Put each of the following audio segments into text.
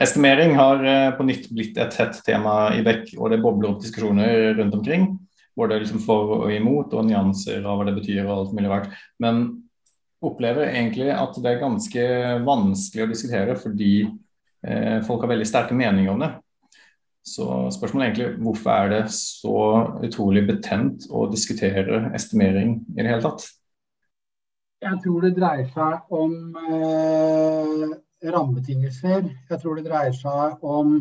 Estimering har på nytt blitt et hett tema i Beck, og det bobler opp diskusjoner rundt omkring. Både liksom for og imot, og nyanser av hva det betyr og alt mulig rart. Men opplever egentlig at det er ganske vanskelig å diskutere fordi eh, folk har veldig sterke meninger om det. Så spørsmålet er egentlig hvorfor er det så utrolig betent å diskutere estimering i det hele tatt? Jeg tror det dreier seg om eh, rammebetingelser. Jeg tror det dreier seg om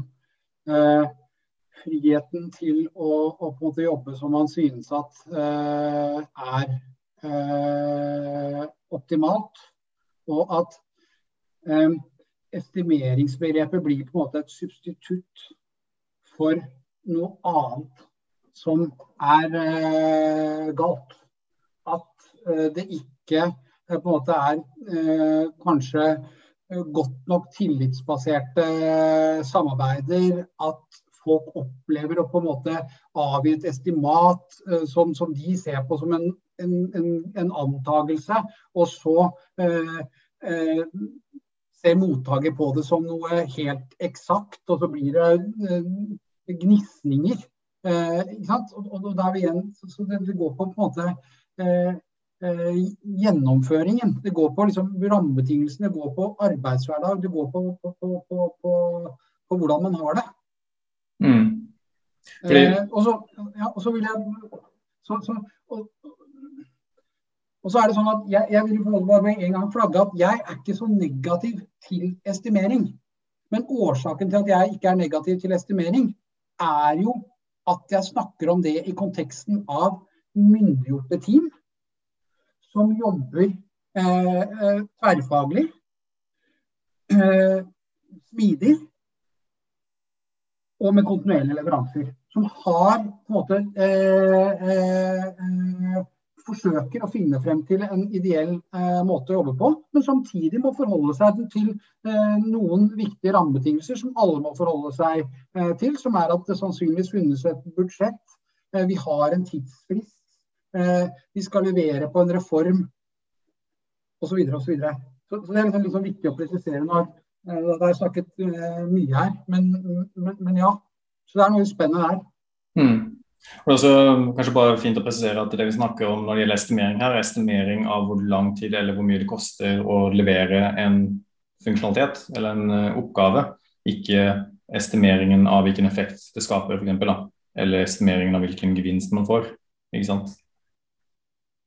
eh, friheten til å, å, på en måte jobbe som man synes at eh, er eh, optimalt. Og at eh, estimeringsbegrepet blir på en måte et substitutt for noe annet som er eh, galt. At eh, det ikke på en måte er kanskje godt nok tillitsbaserte samarbeider. At folk opplever å på en måte avgi et estimat uh, som, som, de ser på som en, en, en, en antagelse, og så eh, eh, ser mottaker på det som noe helt eksakt, og så blir det gnisninger. Og, og, da er vi igjen, så det, det går på, en måte gjennomføringen. Det går på liksom, rammebetingelsene, det går på arbeidshverdag, det går på, på, på, på hvordan man har det. Mm. Fordi... Eh, og, så, ja, og, så, vil jeg så, så, og, og, så er det sånn at jeg, jeg vil bare med en gang flagge at jeg er ikke så negativ til estimering. Men årsaken til at jeg ikke er negativ til estimering, er jo at jeg snakker om det i konteksten av myndiggjorte team som jobber eh, eh tverrfaglig, eh, smidig og med kontinuerlige leveranser. Som har på en måte eh, eh, eh, forsøker å finne frem til en ideell måte å jobbe på, men samtidig må forholde seg til noen viktige rammebetingelser som alle må forholde seg til. Som er at det sannsynligvis finnes et budsjett. vi har en tidsfrist. Vi skal levere på en reform osv. Og så, så, det er liksom, liksom viktig å presisere når Eh, det er snakket eh, mye her, men, men, men, ja. Så det er noe spennende her. Mm. Det er også kanskje bare fint å presisere at det vi snakker om når det gjelder estimering her, er estimering av hvor lang tid eller hvor mye det koster å levere en funksjonalitet eller en eh, oppgave. Ikke estimeringen av hvilken effekt det skaper, f.eks. Eller estimeringen av hvilken gevinst man får. ikke sant?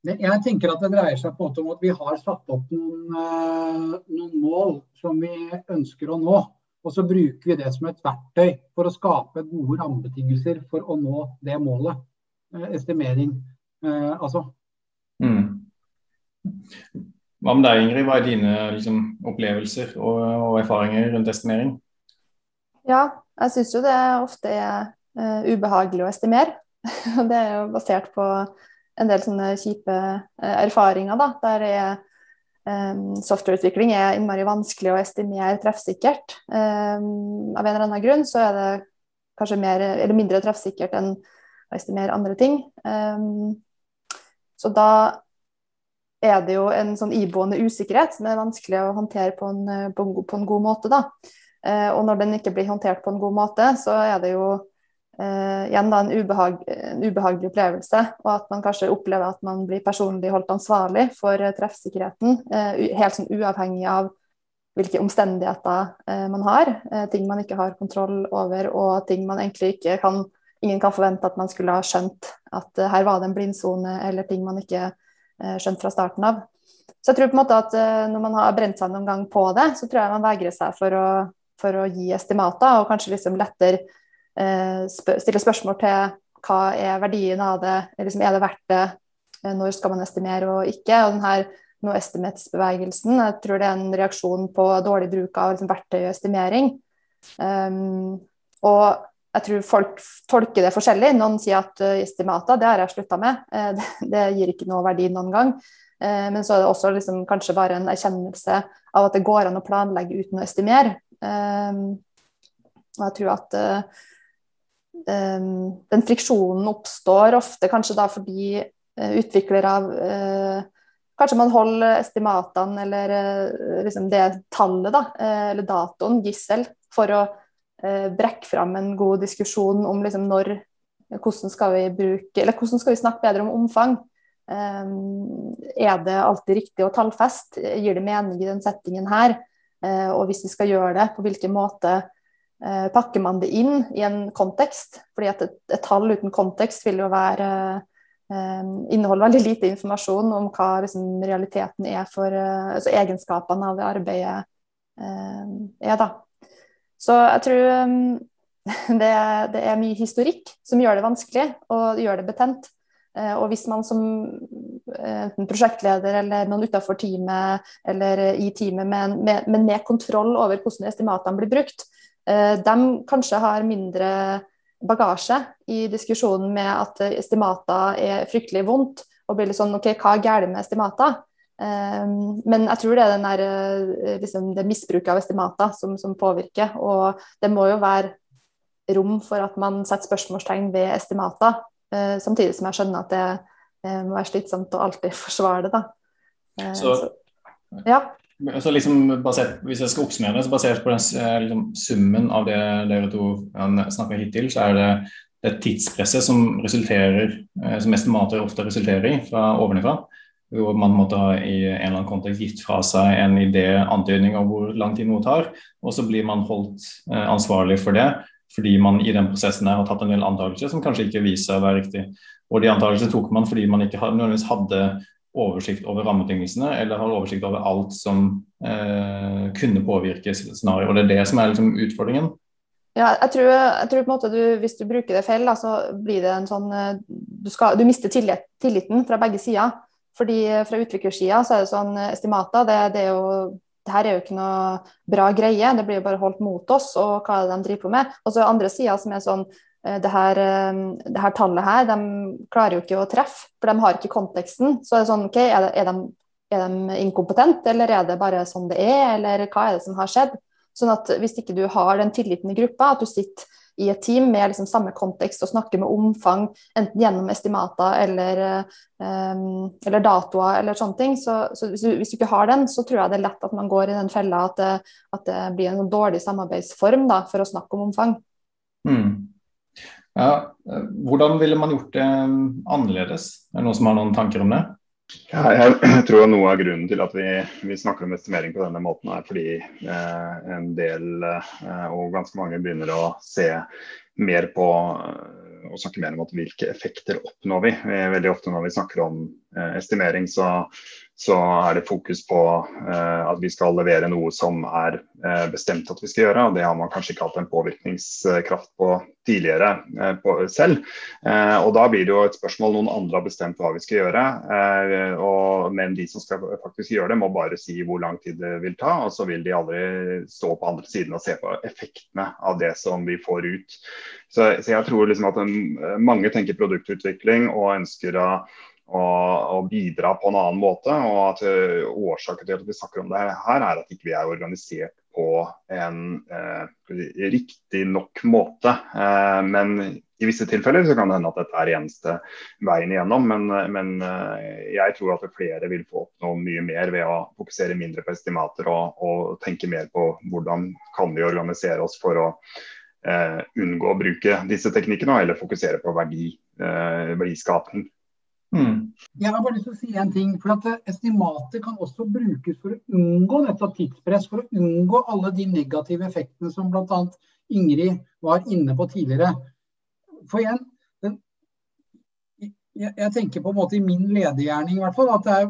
Jeg tenker at det dreier seg på en måte om at vi har satt opp noen, eh, noen, mål som vi ønsker å nå. Og så bruker vi det som et verktøy for å skape gode rammebetingelser for å nå det målet. Eh, estimering, eh, altså. Mm. Hva med deg, Ingrid? Hva er dine liksom, opplevelser og, og, erfaringer rundt estimering? Ja, jeg syns jo det ofte er uh, ubehagelig å estimere. det er jo basert på en del sånne kjipe eh, erfaringer, da, der er, um, softwareutvikling er innmari vanskelig å estimere treffsikkert. Um, av en eller annen grunn så er det kanskje mer, eller mindre treffsikkert enn å estimere andre ting. Um, så da er det jo en sånn iboende usikkerhet som er vanskelig å håndtere på en, på en, på en god måte. Da. Uh, og når den ikke blir håndtert på en god måte, så er det jo Uh, igjen da en, ubehag, en, ubehagelig opplevelse, og at man kanskje opplever at man blir personlig holdt ansvarlig for uh, treffsikkerheten, uh, helt sånn uavhengig av hvilke omstendigheter man har. ting man ikke har kontroll over, og ting man egentlig ikke kan Ingen kan forvente at man skulle ha skjønt at her var det en blindsone, eller ting man ikke skjønte fra starten av. Så jeg tror på en måte at når man har brent seg noen gang på det, så tror jeg man vegrer seg for å, for å gi estimater, og kanskje liksom lettere Eh, stille spørsmål til hva er verdien av det, liksom, er det verdt det, eh, når skal man estimere og ikke. og denne no estimates-bevegelsen, jeg tror det er en reaksjon på dårlig bruk av liksom, verktøy og estimering. Um, og jeg tror folk tolker det forskjellig. Noen sier at uh, estimater, det har jeg slutta med. Uh, det, det, gir ikke noe verdi noen gang. Uh, men så er det også liksom, kanskje bare en erkjennelse av at det går an å planlegge uten å estimere. Um, og jeg tror at um, den friksjonen oppstår ofte kanskje da fordi uh, utviklere av uh, kanskje man holder estimatene eller liksom det tallet, da, eller datoen, gissel, for å brekke fram en god diskusjon om liksom når hvordan skal vi bruke, eller hvordan skal vi snakke bedre om omfang. Er det alltid riktig å tallfeste? Gir det mening i den settingen her? Og hvis vi skal gjøre det, på hvilken måte Eh, pakker man det inn i en kontekst. fordi et, et tall uten kontekst vil jo være eh, inneholde veldig lite informasjon om hva liksom, realiteten er for eh, altså egenskapene av det arbeidet er. da. Så jeg tror det, det, er mye historikk som gjør det vanskelig og gjør det betent. Og hvis man som enten prosjektleder eller noen utenfor teamet eller i teamet, men med, med, med kontroll over hvordan estimatene blir brukt, Eh, de kanskje har mindre bagasje i diskusjonen med at estimater er fryktelig vondt, og blir litt sånn OK, hva er galt med estimater? Eh, men jeg tror det er den der, eh, liksom det misbruket av estimater som, som, påvirker. Og det må jo være rom for at man setter spørsmålstegn ved estimater, samtidig som jeg skjønner at det må være slitsomt å alltid forsvare det. da. Så, ja. Så liksom basert, Hvis jeg skal oppsummere det, så basert på den, eh, liksom, summen av det dere to snakker hittil, så er det det tidspresset som resulterer, eh, som estimater ofte resulterer i fra ovenifra. Hvor man måtte ha i en eller annen kontekst gitt fra seg en idé, antydning av hvor lang tid noe tar. Og så blir man holdt eh, ansvarlig for det fordi man i den prosessen her har tatt en del antakelser som kanskje ikke viser seg å være riktig. Og de antakelsene tok man fordi man ikke nødvendigvis hadde oversikt over rammebetingelsene eller har oversikt over alt som eh, kunne påvirke scenarioet. Og det er det som er liksom, utfordringen. Ja, jeg tror, jeg tror, på en måte du, Hvis du bruker det feil, da, så blir det en sånn eh, Du, skal, du mister tillit, tilliten fra begge sider. Fordi Fra utviklersida så er det sånn eh, estimater. Det, det, er jo, det her er jo ikke noe bra greie, det blir jo bare holdt mot oss. Og hva er det de driver på med? Og så andre sida som er sånn Eh, det her, eh, det her, tallet her, de klarer jo ikke å treffe, for de har ikke konteksten. Så er det sånn, ok, er, de, er de inkompetente, eller er det bare sånn det er, eller hva er det som har skjedd? Sånn at hvis ikke du har den tilliten i gruppa, at du sitter i et team med liksom samme kontekst og snakker med omfang, enten gjennom estimater eller, um, eller datoer eller sånne ting. Så, så hvis, du, hvis, du, ikke har den, så tror jeg det er lett at man går i den fella at det, at det blir en dårlig samarbeidsform da, for å snakke om omfang. Mm. Ja, hvordan ville man gjort det annerledes? Er det noen som har noen tanker om det? Ja, jeg tror noe av grunnen til at vi, vi, snakker om estimering på denne måten, er fordi eh, en del, eh, og ganske mange, begynner å se mer på å snakke mer om hvilke effekter oppnår vi. Veldig ofte når vi snakker om eh, estimering, så så er det fokus på eh, at vi skal levere noe som er eh, bestemt at vi skal gjøre. og Det har man kanskje ikke hatt en påvirkningskraft på tidligere eh, på, selv. Eh, og Da blir det jo et spørsmål noen andre har bestemt hva vi skal gjøre. Eh, og, men de som skal faktisk gjøre det, må bare si hvor lang tid det vil ta. Og så vil de aldri stå på andre siden og se på effektene av det som vi får ut. Så, så jeg tror liksom at en, mange tenker produktutvikling og ønsker å og, bidra på en annen måte. og at uh, Årsaken til at vi snakker om det her, er at ikke vi er organisert på en uh, riktig nok måte. Uh, men i visse tilfeller så kan det hende at dette er eneste veien igjennom. Men, men jeg tror at flere vil få oppnå mye mer ved å fokusere mindre på estimater og, og tenke mer på hvordan kan vi organisere oss for å unngå å bruke disse teknikkene, eller fokusere på verdi, verdiskapning. Mm. Jeg har bare lyst til å si en ting. for at estimatet Estimater kan også brukes for å unngå nettopp tidspress. For å unngå alle de negative effektene som bl.a. Ingrid var inne på tidligere. For igjen, den, jeg, jeg, tenker på en måte i min ledergjerning i hvert fall, at er,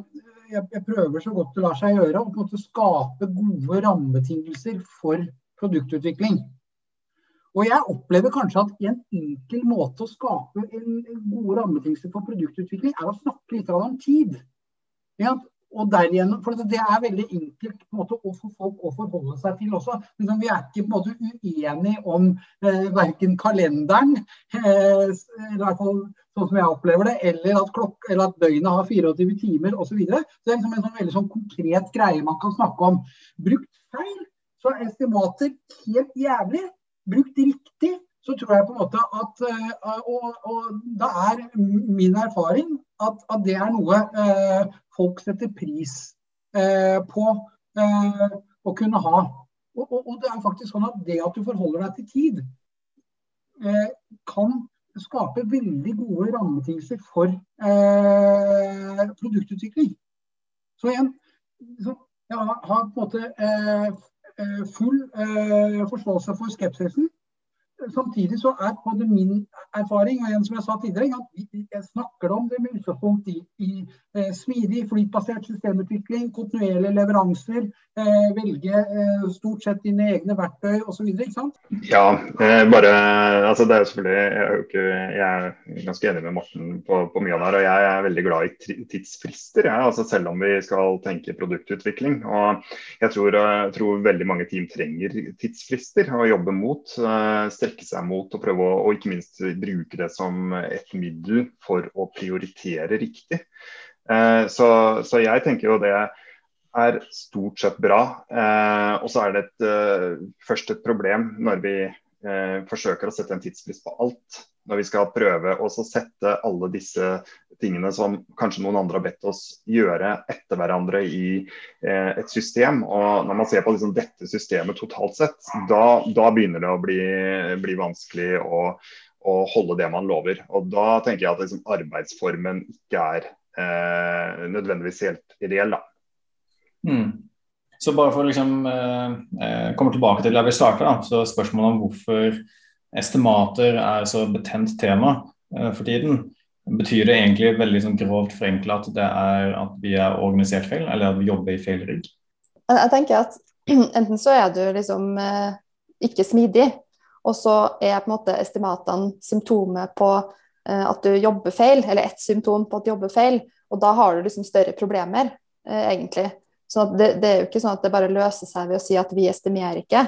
jeg, jeg, prøver så godt det lar seg gjøre å skape gode rammebetingelser for produktutvikling. Og jeg opplever kanskje at en enkel måte å skape en gode rammebetingelser for produktutvikling, er å snakke litt om tid. Ja, og derigjennom, for Det er veldig enkelt på en måte, å få folk å forholde seg til også. Men vi er ikke på en måte uenige om eh, verken kalenderen, eh, eller hvert fall sånn som jeg opplever det, eller at, klok eller at døgnet har 24 timer osv. Det er liksom en sånn veldig sånn konkret greie man kan snakke om. Brukt feil, så er estimater helt jævlig brukt riktig, så tror jeg på en måte at uh, og, og, da er min erfaring at, at det er noe eh, folk setter pris eh, på å kunne ha. Og, og, og, det er faktisk sånn at det at du forholder deg til tid, kan skape veldig gode rammebetingelser for produktutvikling. Så igjen, så jeg har, har på en måte full forståelse for skepsisen. Samtidig så er både min erfaring og en som jeg sa tidligere, at jeg snakker om det med utgangspunkt i, i eh, smidig, flytbasert systemutvikling, kontinuerlige leveranser, eh, velge eh, stort sett dine egne verktøy osv. Ja, eh, bare altså det er jo selvfølgelig jeg er, ikke, jeg er ganske enig med Morten på, på, mye av det her. Og jeg er veldig glad i tidsfrister, jeg, altså selv om vi skal tenke produktutvikling. Og jeg tror, jeg tror veldig mange team trenger tidsfrister å jobbe mot. Eh, strekke seg mot og prøve å og ikke minst bruke det som et middel for å prioritere riktig. Eh, så, så, jeg tenker jo det er stort sett bra. Eh, og så er det et, eh, først et problem når vi eh, forsøker å sette en tidsfrist på alt. Når vi skal prøve å sette alle disse tingene som kanskje noen andre har bedt oss gjøre etter hverandre i eh, et system. Og når man ser på liksom dette systemet totalt sett, da, da begynner det å bli, bli vanskelig å, å, holde det man lover. Og da tenker jeg at liksom, arbeidsformen ikke er eh, nødvendigvis helt ideell. da. Mm. Så bare for å liksom, eh, eh, komme tilbake til der vi starta, så spørsmålet om hvorfor estimater er så betent tema eh, for tiden. Betyr det egentlig veldig sånn, grovt forenkla at det er at vi er organisert feil, eller at vi jobber i feil rigg? Jeg tenker at enten så er du liksom eh, ikke smidig, og så er på en måte estimatene symptomet på eh, at du jobber feil, eller ett symptom på at du jobber feil, og da har du liksom større problemer, eh, egentlig. Sånn det, det, er jo ikke sånn at det bare løser seg ved å si at vi estimerer ikke.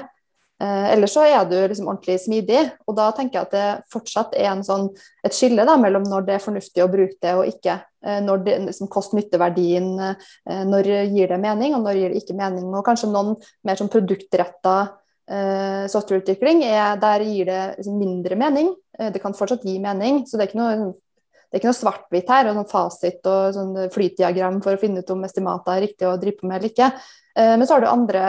Eh, eller så er du liksom ordentlig smidig, og da tenker jeg at det fortsatt er sånn, et skille da, mellom når det er fornuftig å bruke det og ikke. Eh, når det liksom, Kost-nytte-verdien, eh, når gir det mening, og når gir det ikke mening. Og kanskje noen mer sånn produktretta eh, softwareutvikling, er, der gir det liksom, mindre mening. Eh, det kan fortsatt gi mening, så det er ikke noe det er ikke noe svart-hvitt her, og sånn fasit og sånn flytdiagram for å finne ut om estimatet er riktig å drive med eller ikke. Eh, men så har du andre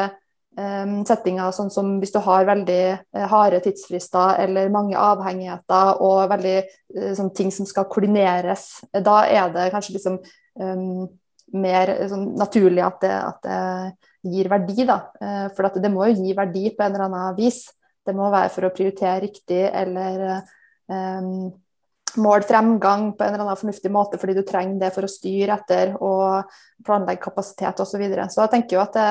eh, settinger, sånn som hvis du har veldig eh, harde tidsfrister eller mange avhengigheter og veldig sånn ting som skal koordineres. Da er det kanskje liksom um, mer sånn, naturlig at det, at det, gir verdi, da. For det må jo gi verdi på en eller annen vis. Det må være for å prioritere riktig eller um, måle fremgang på en eller annen fornuftig måte fordi du trenger det for å styre etter og planlegge kapasitet osv. Så, videre. så jeg tenker jo at det,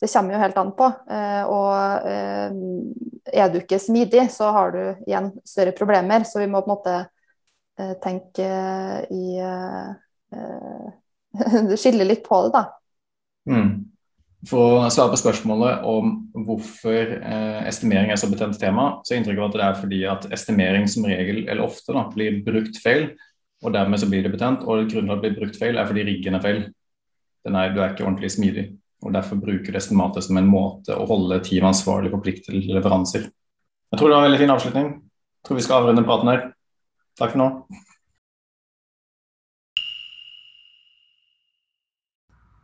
det kommer jo helt an på. Eh, og eh, er du ikke smidig, så har du igjen større problemer. Så vi må på en måte eh, tenke i Skille litt på det, da. Mm. For å svare på spørsmålet om hvorfor eh, estimering er så betent tema, så er inntrykket av at det er fordi at estimering som regel, eller ofte, da, blir brukt feil. Og dermed så blir det betent. Og grunnen til at det blir brukt feil, er fordi riggen er feil. Er, du er ikke ordentlig smidig. Og derfor bruker du estimatet som en måte å holde teamet ansvarlig for plikt til leveranser. Jeg tror det var en veldig fin avslutning. Jeg tror vi skal avrunde praten her. Takk for nå.